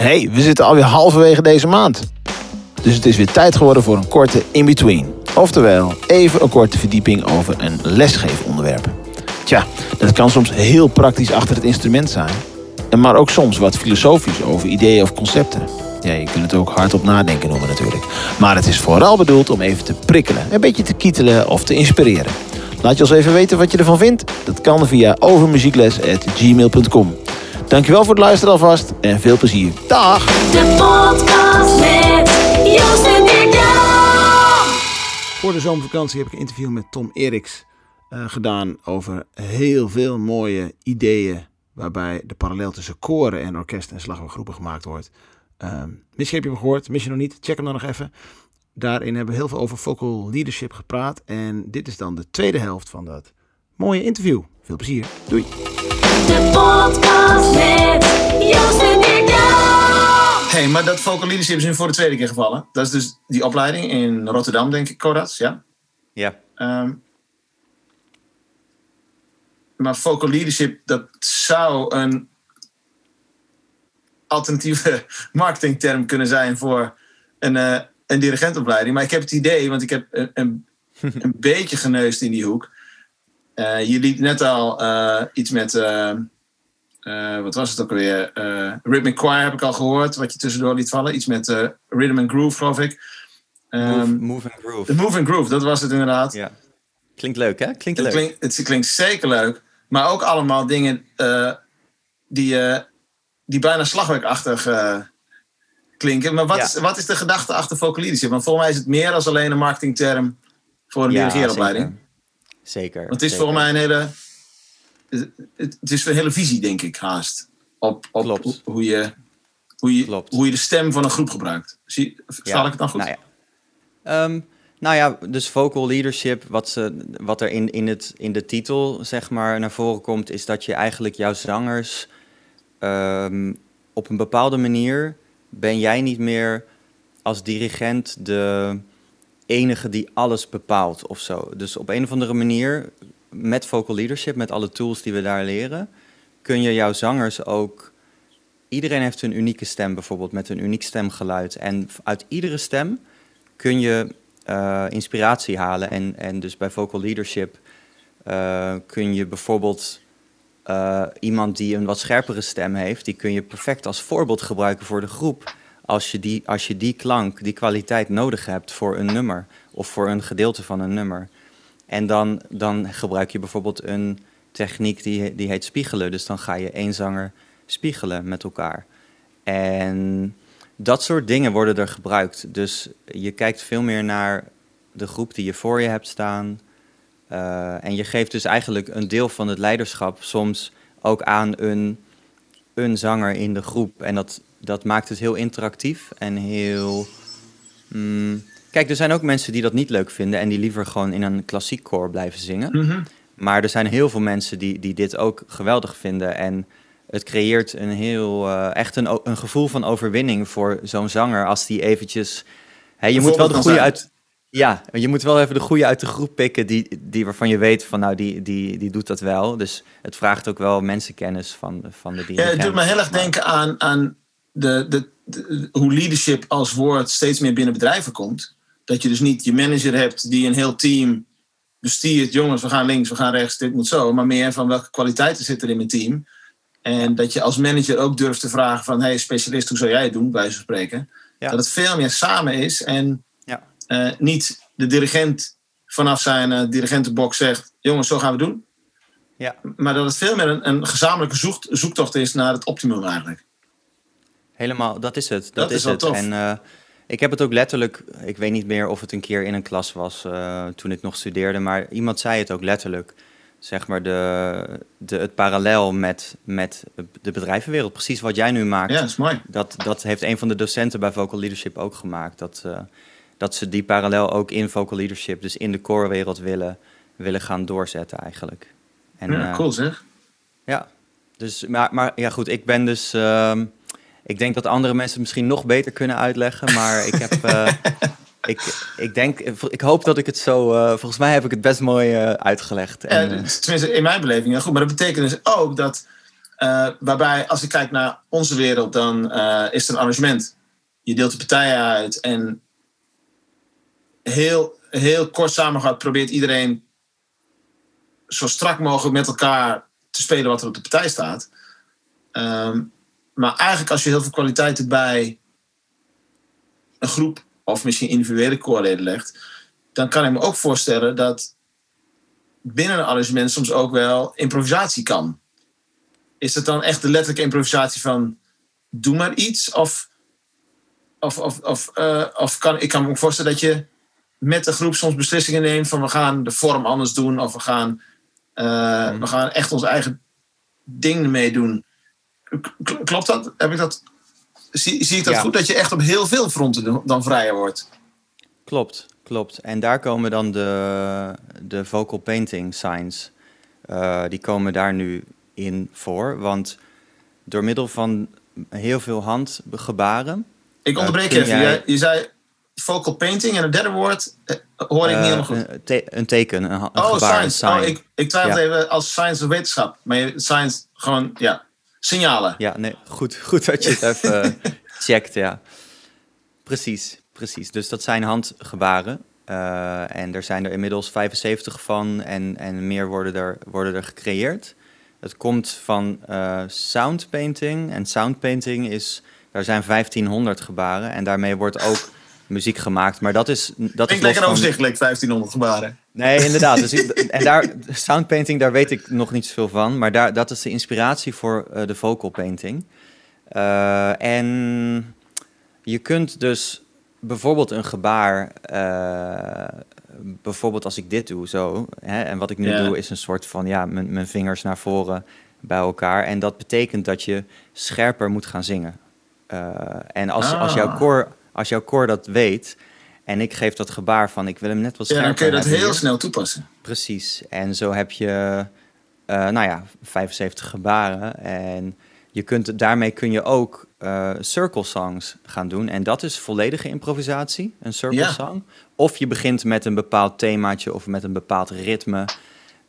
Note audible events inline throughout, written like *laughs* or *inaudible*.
hey, we zitten alweer halverwege deze maand. Dus het is weer tijd geworden voor een korte in-between. Oftewel, even een korte verdieping over een lesgeefonderwerp. Tja, dat kan soms heel praktisch achter het instrument zijn. Maar ook soms wat filosofisch over ideeën of concepten. Ja, je kunt het ook hardop nadenken noemen natuurlijk. Maar het is vooral bedoeld om even te prikkelen, een beetje te kietelen of te inspireren. Laat je ons even weten wat je ervan vindt. Dat kan via overmuziekles.gmail.com. Dankjewel voor het luisteren alvast en veel plezier. Dag! De podcast met Joost en. Voor de zomervakantie heb ik een interview met Tom Eriks eh, gedaan over heel veel mooie ideeën waarbij de parallel tussen koren en orkesten en slagwerkgroepen gemaakt wordt. Ehm misschien heb je hem gehoord, mis je nog niet, check hem dan nog even. Daarin hebben we heel veel over vocal leadership gepraat en dit is dan de tweede helft van dat mooie interview. Veel plezier, doei! De podcast met Joost en Dirk-Jan. Hey, maar dat vocal leadership is nu voor de tweede keer gevallen. Dat is dus die opleiding in Rotterdam, denk ik, Coraz, ja? Ja, Ehm, maar vocal leadership, dat zou een alternatieve *laughs* marketingterm kunnen zijn voor een, eh, een dirigentopleiding. Maar ik heb het idee, want ik heb een, een, *laughs* een beetje geneust in die hoek. Eh, je liet net al eh, iets met, eh, wat was het ook alweer? Rhythmic Choir heb ik al gehoord, wat je tussendoor liet vallen. Iets met Rhythm and Groove, geloof ik. move, Ehm, move and de groove. Move and Groove, dat was het inderdaad. Ja. Klinkt leuk, hè? Klinkt Het leuk. klinkt, het klinkt zeker leuk. Maar ook allemaal dingen die, die bijna slagwerkachtig klinken. Maar wat, Ja. is, wat is de gedachte achter vocal leadership? Want volgens mij is het meer dan alleen een marketingterm voor een Ja. Zeker. Want het is zeker. volgens mij een hele... Het, het is een hele visie, denk ik, haast. Op, op Klopt. hoe- je, hoe, je, Klopt. hoe je de stem van een groep gebruikt. Zie, versta ik het dan goed? Nou ja. Ehm, nou ja, dus vocal leadership, wat, ze, wat er in, in, het, in de titel zeg maar naar voren komt, is dat je eigenlijk jouw zangers ehm, op een bepaalde manier ben jij niet meer als dirigent de enige die alles bepaalt of zo. Dus op een of andere manier, met vocal leadership, met alle tools die we daar leren, kun je jouw zangers ook. Iedereen heeft een unieke stem, bijvoorbeeld met een uniek stemgeluid. En uit iedere stem kun je eh, inspiratie halen. En, en dus bij vocal leadership eh, kun je bijvoorbeeld eh, iemand die een wat scherpere stem heeft, die kun je perfect als voorbeeld gebruiken voor de groep. Als je die, als je die klank, die kwaliteit nodig hebt voor een nummer of voor een gedeelte van een nummer. En dan, dan gebruik je bijvoorbeeld een techniek die, die heet spiegelen. Dus dan ga je één zanger spiegelen met elkaar. En dat soort dingen worden er gebruikt. Dus je kijkt veel meer naar de groep die je voor je hebt staan. Eh, en je geeft dus eigenlijk een deel van het leiderschap soms ook aan een, een zanger in de groep. En dat, dat maakt het heel interactief en heel. mm, kijk, er zijn ook mensen die dat niet leuk vinden en die liever gewoon in een klassiek koor blijven zingen. Mhm. Maar er zijn heel veel mensen die, die dit ook geweldig vinden. En het creëert een heel, eh, echt een, een gevoel van overwinning voor zo'n zanger. Als die eventjes. Hè, je moet wel de goede uit. Ja, je moet wel even de goede uit de groep pikken. Die, die waarvan je weet van nou, die, die, die doet dat wel. Dus het vraagt ook wel mensenkennis van, van de Ja, dirigent. het doet me heel erg denken aan, aan de, de, de- hoe leadership als woord steeds meer binnen bedrijven komt. Dat je dus niet je manager hebt die een heel team bestuurt. Jongens, we gaan links, we gaan rechts, dit moet zo. Maar meer van welke kwaliteiten zitten er in mijn team. En dat je als manager ook durft te vragen van... hey specialist, hoe zou jij het doen, bij wijze van spreken. Ja. Dat het veel meer samen is. En Ja. eh, niet de dirigent vanaf zijn eh, dirigentenbox zegt... jongens, zo gaan we doen. Ja. Maar dat het veel meer een, een gezamenlijke zoekt, zoektocht is naar het optimum eigenlijk. Helemaal, dat is het. Dat, Dat is het. tof. En eh, ik heb het ook letterlijk, ik weet niet meer of het een keer in een klas was eh, toen ik nog studeerde, maar iemand zei het ook letterlijk. Zeg maar de, de, het parallel met, met de bedrijvenwereld, precies wat jij nu maakt. Ja, dat is mooi. Dat, dat heeft een van de docenten bij Vocal Leadership ook gemaakt. Dat, eh, dat ze die parallel ook in Vocal Leadership, dus in de core-wereld willen, willen gaan doorzetten eigenlijk. En, ja, cool zeg. ja, dus, maar, maar ja goed, ik ben dus... ehm, ik denk dat andere mensen het misschien nog beter kunnen uitleggen, maar ik heb... *laughs* eh, ik, ik denk, ik hoop dat ik het zo... eh, volgens mij heb ik het best mooi eh, uitgelegd. En, Ja, tenminste, in mijn beleving, ja, goed. Maar dat betekent dus ook dat waarbij, als ik kijk naar onze wereld, dan is er een arrangement. Je deelt de partijen uit en heel, heel kort samengevat probeert iedereen zo strak mogelijk met elkaar te spelen wat er op de partij staat. Ehm, maar eigenlijk als je heel veel kwaliteiten bij een groep of misschien individuele koorleden legt, dan kan ik me ook voorstellen dat binnen een arrangement soms ook wel improvisatie kan. Is het dan echt de letterlijke improvisatie van doe maar iets? Of, of, of, of, eh, of kan, ik kan me ook voorstellen dat je met de groep soms beslissingen neemt van we gaan de vorm anders doen of we gaan, eh, we gaan echt ons eigen ding ermee doen. Klopt dat? Heb ik dat? Zie, zie ik dat Ja. goed? Dat je echt op heel veel fronten dan- vrijer wordt. Klopt, klopt. En daar komen dan de, de vocal painting signs. eh, die komen daar nu in voor. Want door middel van heel veel handgebaren. Ik Eh, onderbreek even. jij- Je zei vocal painting en het derde woord eh, hoor ik niet helemaal goed. een, te- een teken, een, Oh, gebaar, een science. Oh, sign. ik, ik twijfel Ja. even als science of wetenschap. Maar science gewoon, ja, signalen. Ja, nee, goed, *laughs* goed dat je het even eh, *laughs* checkt, ja. Precies, precies. Dus dat zijn handgebaren. Eh, en er zijn er inmiddels 75 van en, en meer worden er, worden er gecreëerd. Het komt van eh soundpainting. En soundpainting is, daar zijn 1500 gebaren. En daarmee wordt ook muziek gemaakt. Maar dat is, dat los lekker van- overzichtelijk, 1500 gebaren. Nee, inderdaad. Dus ik- *laughs* en daar, soundpainting, daar weet ik nog niet zoveel van. Maar daar, dat is de inspiratie voor eh, de vocal painting. Eh, en je kunt dus bijvoorbeeld een gebaar... eh, bijvoorbeeld als ik dit doe, zo. Hè, en wat ik nu doe is een soort van... Ja, mijn, vingers naar voren bij elkaar. En dat betekent dat je scherper moet gaan zingen. En als, als, jouw Ah. koor, als jouw koor dat weet... En ik geef dat gebaar van, ik wil hem net wat Ja, scherper dan kun je dat heel hier. snel toepassen. Precies. En zo heb je, eh, nou ja, 75 gebaren. En je kunt, daarmee kun je ook eh, circle songs gaan doen. En dat is volledige improvisatie, een circle Ja. song. Of je begint met een bepaald themaatje of met een bepaald ritme.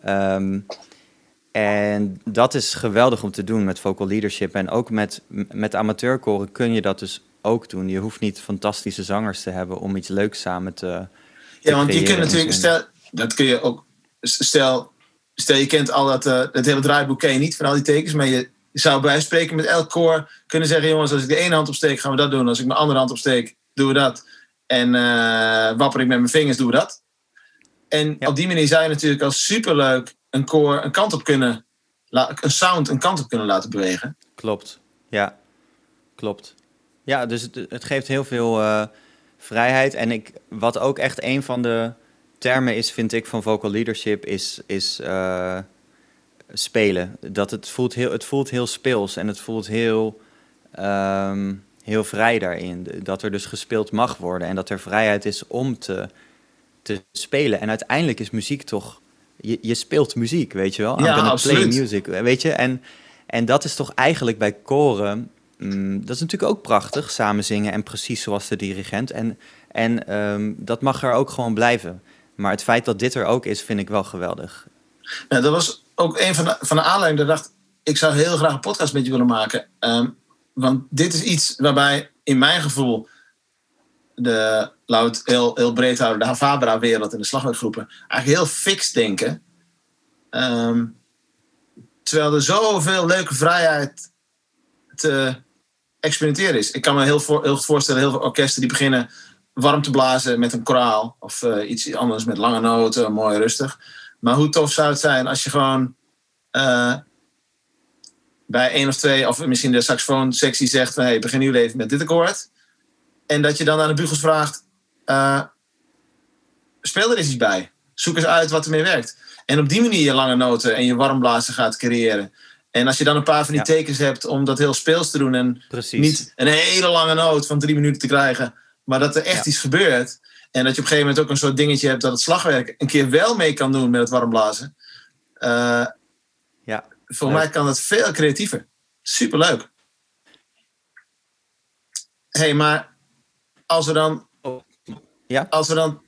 Ehm, en dat is geweldig om te doen met vocal leadership. En ook met, met amateurkoren kun je dat dus ook doen. Je hoeft niet fantastische zangers te hebben om iets leuks samen te. te Ja, want je kunt natuurlijk, stel, dat kun je ook, stel, stel je kent al dat, dat hele draaiboek ken je niet van al die tekens, maar je zou bij spreken met elk koor kunnen zeggen, jongens, als ik de ene hand opsteek, gaan we dat doen. Als ik mijn andere hand opsteek, doen we dat. En eh, wapper ik met mijn vingers, doen we dat. En Ja. op die manier zou je natuurlijk als superleuk een koor een kant op kunnen, een sound een kant op kunnen laten bewegen. Klopt, ja, klopt. Ja, dus het, het geeft heel veel eh, vrijheid. En ik, wat ook echt een van de termen is, vind ik, van vocal leadership, is, is eh, spelen. Dat het, voelt heel, het voelt heel speels en het voelt heel, ehm, heel vrij daarin. Dat er dus gespeeld mag worden en dat er vrijheid is om te, te spelen. En uiteindelijk is muziek toch... Je, je speelt muziek, weet je wel? I'm Ja, absoluut. play music, weet je? En, en dat is toch eigenlijk bij koren... mm, dat is natuurlijk ook prachtig, samen zingen en precies zoals de dirigent. En, en ehm, dat mag er ook gewoon blijven. Maar het feit dat dit er ook is, vind ik wel geweldig. Dat was ook een van de, van de aanleidingen dat ik dacht, ik zou heel graag een podcast met je willen maken. Ehm, want dit is iets waarbij in mijn gevoel de, heel breed houden, de Havabra-wereld en de slagwerkgroepen eigenlijk heel fix denken. Ehm, terwijl er zoveel leuke vrijheid te experimenteren is. Ik kan me heel, voor, heel goed voorstellen, heel veel orkesten die beginnen warm te blazen met een koraal. Of eh, iets anders met lange noten, mooi rustig. Maar hoe tof zou het zijn als je gewoon eh, bij één of twee, of misschien de saxofoonsectie zegt hey, begin nu even met dit akkoord. En dat je dan aan de bugels vraagt, eh, speel er eens iets bij. Zoek eens uit wat ermee werkt. En op die manier je lange noten en je warmblazen gaat creëren. En als je dan een paar van die Ja. tekens hebt om dat heel speels te doen en Precies. niet een hele lange noot van drie minuten te krijgen, maar dat er echt Ja. iets gebeurt. En dat je op een gegeven moment ook een soort dingetje hebt dat het slagwerk een keer wel mee kan doen met het warmblazen. Eh Ja, voor leuk. mij kan het veel creatiever. Superleuk. hey, maar als we dan, Ja? als we dan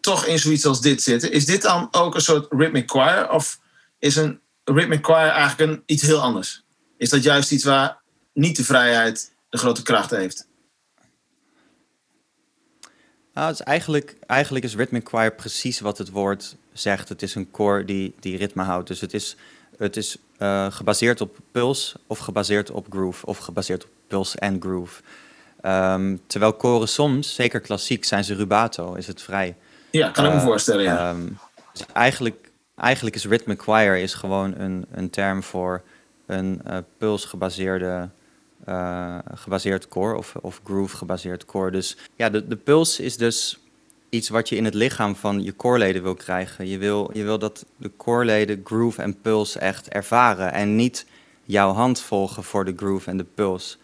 toch in zoiets als dit zitten, is dit dan ook een soort rhythmic choir? Of is een rhythm choir eigenlijk een, iets heel anders? Is dat juist iets waar niet de vrijheid de grote kracht heeft? Nou, het is eigenlijk, eigenlijk is rhythmic choir precies wat het woord zegt. Het is een koor die, die ritme houdt. Dus het is, het is eh, gebaseerd op puls of gebaseerd op groove of gebaseerd op puls en groove. Ehm, terwijl koren soms, zeker klassiek, zijn ze rubato, is het vrij. Ja, kan ik me Eh, voorstellen, ja. Ehm, dus eigenlijk, eigenlijk is rhythmic choir is gewoon een, een term voor een eh pulsgebaseerde eh, gebaseerd koor of, of groove gebaseerd koor. Dus ja, de, de puls is dus iets wat je in het lichaam van je koorleden wil krijgen. Je wil, je wil dat de koorleden groove en puls echt ervaren en niet jouw hand volgen voor de groove en de puls.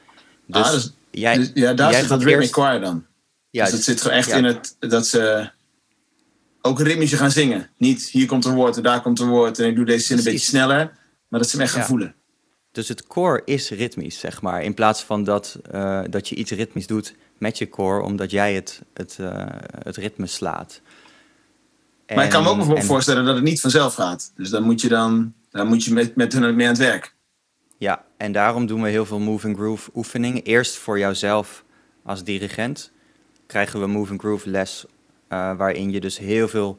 Dus, Ah, dus- jij, Dus ja, daar jij zit dat gaat rhythmic eerst- choir dan. Ja, dus het zit gewoon echt ja. in het dat ze ook ritmisch gaan zingen. Niet hier komt een woord en daar komt een woord en ik doe deze zin een beetje sneller. Maar dat ze hem echt gaan Ja. voelen. Dus het koor is ritmisch, zeg maar. In plaats van dat, eh, dat je iets ritmisch doet met je koor, omdat jij het, het, eh, het ritme slaat. maar ik kan me ook En- voorstellen dat het niet vanzelf gaat. Dus dan moet je dan dan moet je met, met hun mee aan het werk. Ja, en daarom doen we heel veel move and groove oefeningen. Eerst voor jouzelf als dirigent krijgen we move and groove les, waarin je dus heel veel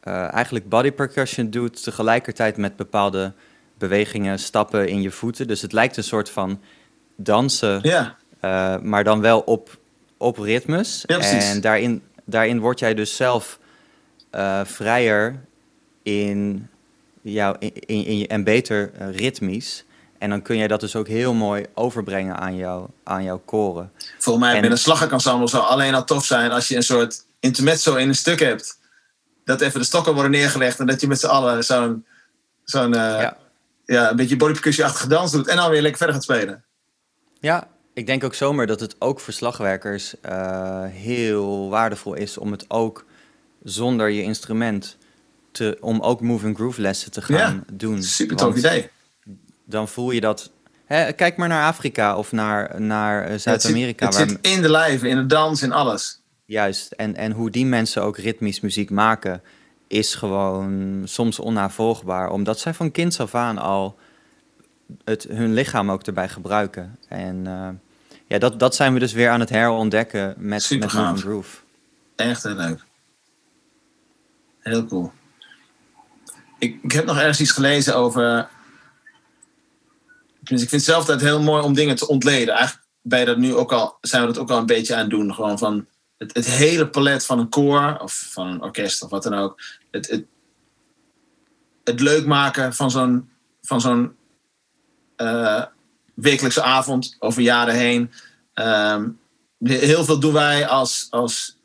eh, eigenlijk body percussion doet, tegelijkertijd met bepaalde bewegingen, stappen in je voeten. Dus het lijkt een soort van dansen, eh, maar dan wel op, op ritmes. Ja, en daarin, daarin word jij dus zelf eh, vrijer in jouw, in, in, in je- en beter eh, ritmisch. En dan kun jij dat dus ook heel mooi overbrengen aan, jou, aan jouw koren. volgens mij En- binnen slagwerkensemble zou alleen al tof zijn als je een soort intermezzo in een stuk hebt. Dat even de stokken worden neergelegd en dat je met z'n allen zo'n zo'n eh, Ja. ja. een beetje bodypercussie-achtige dans doet. En dan weer lekker verder gaat spelen. Ja, ik denk ook zomaar dat het ook voor slagwerkers eh, heel waardevol is om het ook zonder je instrument te, om ook move and groove lessen te gaan doen. Super tof idee. Dan voel je dat. Hè, kijk maar naar Afrika of naar, naar eh, Zuid-Amerika. Het, zit, waar- het zit in de lijven, in de dans, in alles. Juist. En, en hoe die mensen ook ritmisch muziek maken, is gewoon soms onnavolgbaar. Omdat zij van kinds af aan al het, hun lichaam ook erbij gebruiken. En eh, ja, dat, dat zijn we dus weer aan het herontdekken met, Super met and Groove. Echt heel leuk. Heel cool. Ik, ik heb nog ergens iets gelezen over. Dus ik vind het zelf altijd heel mooi om dingen te ontleden. Eigenlijk je dat nu ook al, zijn we dat ook al een beetje aan het doen. Gewoon van het, hele palet van een koor of van een orkest of wat dan ook. Het, het, het leuk maken van zo'n, van zo'n eh, wekelijkse avond over jaren heen. Ehm, heel veel doen wij als, als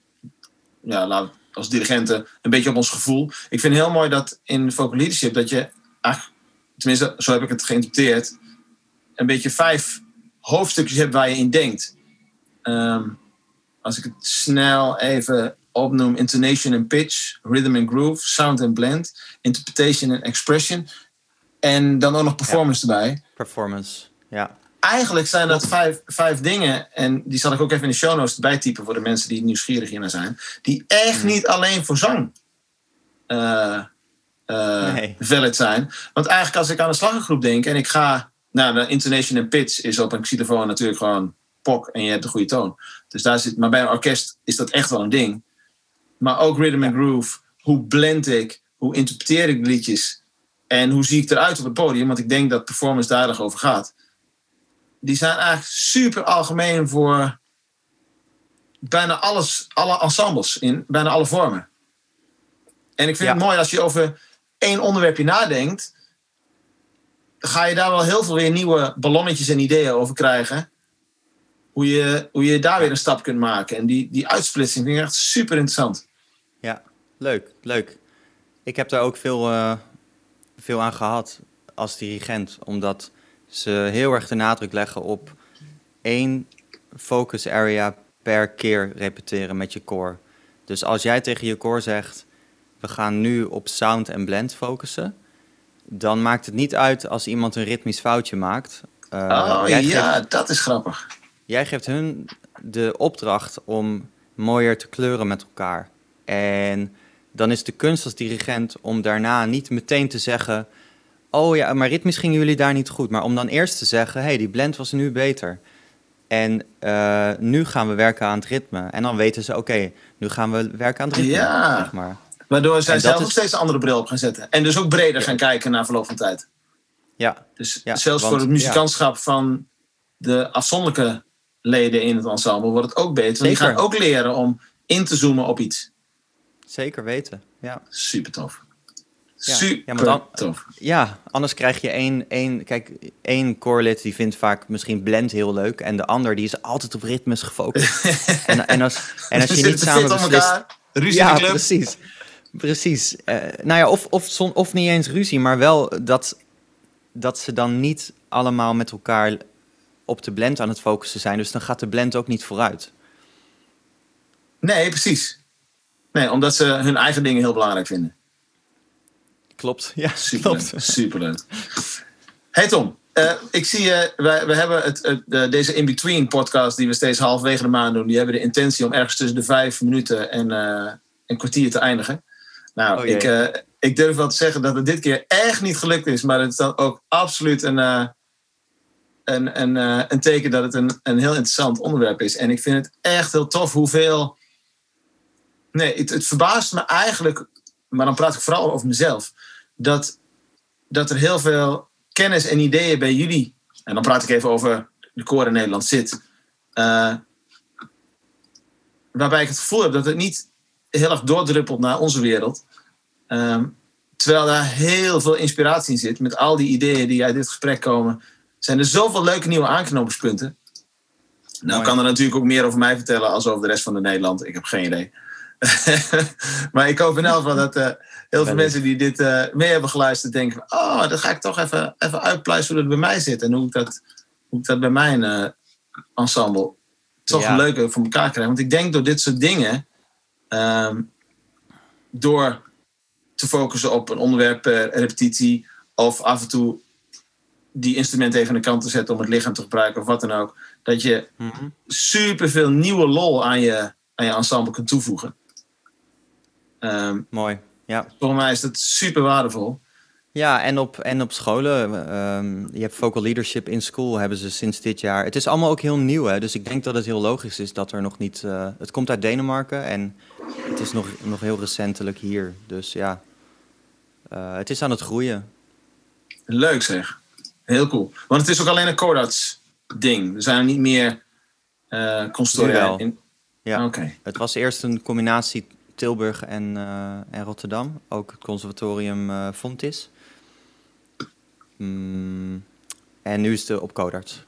ja, als dirigenten een beetje op ons gevoel. Ik vind heel mooi dat in vocal leadership dat je, eigenlijk, tenminste zo heb ik het geïnterpreteerd, een beetje vijf hoofdstukjes hebt waar je in denkt. Ehm, als ik het snel even opnoem, intonation en pitch, rhythm and groove, sound and blend, interpretation en expression. En dan ook nog performance erbij Performance. Ja. eigenlijk zijn dat vijf, vijf dingen. En die zal ik ook even in de show notes erbij typen voor de mensen die nieuwsgierig hiernaar zijn. Die echt niet alleen voor zang Nee. valid zijn. Want eigenlijk als ik aan een slaggroep denk en ik ga. Nou, de intonation en pitch is op een xylofoon natuurlijk gewoon pok en je hebt de goede toon. Dus daar zit, maar bij een orkest is dat echt wel een ding. Maar ook rhythm and groove. Hoe blend ik? Hoe interpreteer ik liedjes? En hoe zie ik eruit op het podium? Want ik denk dat performance daar erg over gaat die zijn eigenlijk super algemeen voor bijna alles, alle ensembles in bijna alle vormen. En ik vind Ja. het mooi als je over één onderwerpje nadenkt, ga je daar wel heel veel weer nieuwe ballonnetjes en ideeën over krijgen. Hoe je, hoe je daar weer een stap kunt maken. En die, die uitsplitsing vind ik echt super interessant. Ja, leuk, leuk. Ik heb daar ook veel, eh, veel aan gehad als dirigent, omdat ze heel erg de nadruk leggen op één focus area per keer repeteren met je koor. Dus als jij tegen je koor zegt, we gaan nu op sound en blend focussen, dan maakt het niet uit als iemand een ritmisch foutje maakt. Eh, oh ja, geeft- dat is grappig. Jij geeft hun de opdracht om mooier te kleuren met elkaar. En dan is de kunst als dirigent om daarna niet meteen te zeggen: oh ja, maar ritmisch gingen jullie daar niet goed. Maar om dan eerst te zeggen, hé, hey, die blend was nu beter. En eh, nu gaan we werken aan het ritme. En dan weten ze, oké, nu gaan we werken aan het ritme, Ja. zeg maar. Waardoor zij zelf is- ook steeds een andere bril op gaan zetten. En dus ook breder Ja. gaan kijken na verloop van tijd. Ja, Dus Ja, zelfs want- voor het muzikantschap van de afzonderlijke leden in het ensemble wordt het ook beter. Die gaan ook leren om in te zoomen op iets. zeker weten. Ja. Super tof. Ja. Super Ja, maar dan- tof. ja, anders krijg je één, één... Kijk, één corelid die vindt vaak misschien blend heel leuk... en de ander die is altijd op ritmes gefocust. *laughs* en, en als, en als je niet samen beslist... Ruzie ja, club. precies. Precies. Eh, nou ja, of, of, of niet eens ruzie, maar wel dat, dat ze dan niet allemaal met elkaar op de blend aan het focussen zijn. Dus dan gaat de blend ook niet vooruit. Nee, precies. Nee, omdat ze hun eigen dingen heel belangrijk vinden. Klopt, ja, Superleuk. klopt. Superleuk. Hey Tom, eh, ik zie wij, we hebben het, eh, deze in-between podcast die we steeds halverwege de maand doen. Die hebben de intentie om ergens tussen de vijf minuten en een kwartier te eindigen. Nou, Oh ik, ik durf wel te zeggen dat het dit keer echt niet gelukt is. Maar het is dan ook absoluut een, een, een, eh, een teken dat het een, een heel interessant onderwerp is. En ik vind het echt heel tof hoeveel. Nee, het, het verbaast me eigenlijk. Maar dan praat ik vooral over mezelf. Dat, dat er heel veel kennis en ideeën bij jullie. En dan praat ik even over de koor in Nederland zit. eh, waarbij ik het gevoel heb dat het niet heel erg doordruppelt naar onze wereld. Ehm, terwijl daar heel veel inspiratie in zit. Met al die ideeën die uit dit gesprek komen. Zijn er zoveel leuke nieuwe aanknopingspunten. Nou Mooi. kan er natuurlijk ook meer over mij vertellen als over de rest van de Nederland. Ik heb geen idee. *laughs* maar ik hoop in elk geval dat eh, heel veel mensen die dit eh, mee hebben geluisterd denken... oh, dan ga ik toch even, even uitpluizen hoe dat bij mij zit. En hoe ik dat, hoe ik dat bij mijn eh, ensemble toch Ja. leuker voor elkaar krijg. Want ik denk door dit soort dingen... ehm, door te focussen op een onderwerp per repetitie... of af en toe die instrumenten even aan de kant te zetten... om het lichaam te gebruiken of wat dan ook... dat je Mhm. superveel nieuwe lol aan je, aan je ensemble kunt toevoegen. Ehm, Mooi, ja. volgens mij is dat super waardevol. Ja, en op, en op scholen, ehm, je hebt vocal leadership in school, hebben ze sinds dit jaar. Het is allemaal ook heel nieuw, hè? dus ik denk dat het heel logisch is dat er nog niet... eh, het komt uit Denemarken en het is nog, nog heel recentelijk hier. Dus ja, eh, het is aan het groeien. Leuk zeg. Heel cool. Want het is ook alleen een Codarts ding. Er zijn niet meer consortia wel. in. Ja. Oké. Het was eerst een combinatie Tilburg en, eh, en Rotterdam, ook het conservatorium eh Fontis. Mm, en nu is het op Codarts.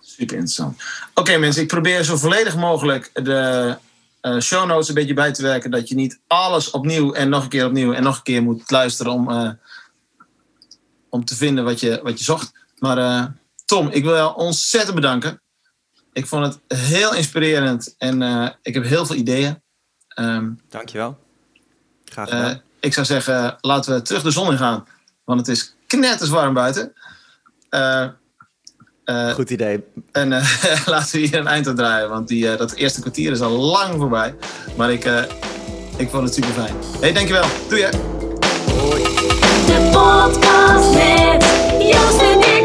Super interessant. Oké mensen, ik probeer zo volledig mogelijk de eh, show notes een beetje bij te werken. Dat je niet alles opnieuw en nog een keer opnieuw en nog een keer moet luisteren om, om te vinden wat je, wat je zocht. Maar eh, Tom, ik wil jou ontzettend bedanken. Ik vond het heel inspirerend en eh, ik heb heel veel ideeën. Ehm, Dankjewel. Graag eh, gedaan. ik zou zeggen, laten we terug de zon in gaan. Want het is knetterswarm buiten. Eh, eh, Goed idee. en *laughs* laten we hier een eind aan draaien. Want die, dat eerste kwartier is al lang voorbij. Maar ik, ik vond het super fijn. hey, dankjewel. Doei hè. De podcast met Joost en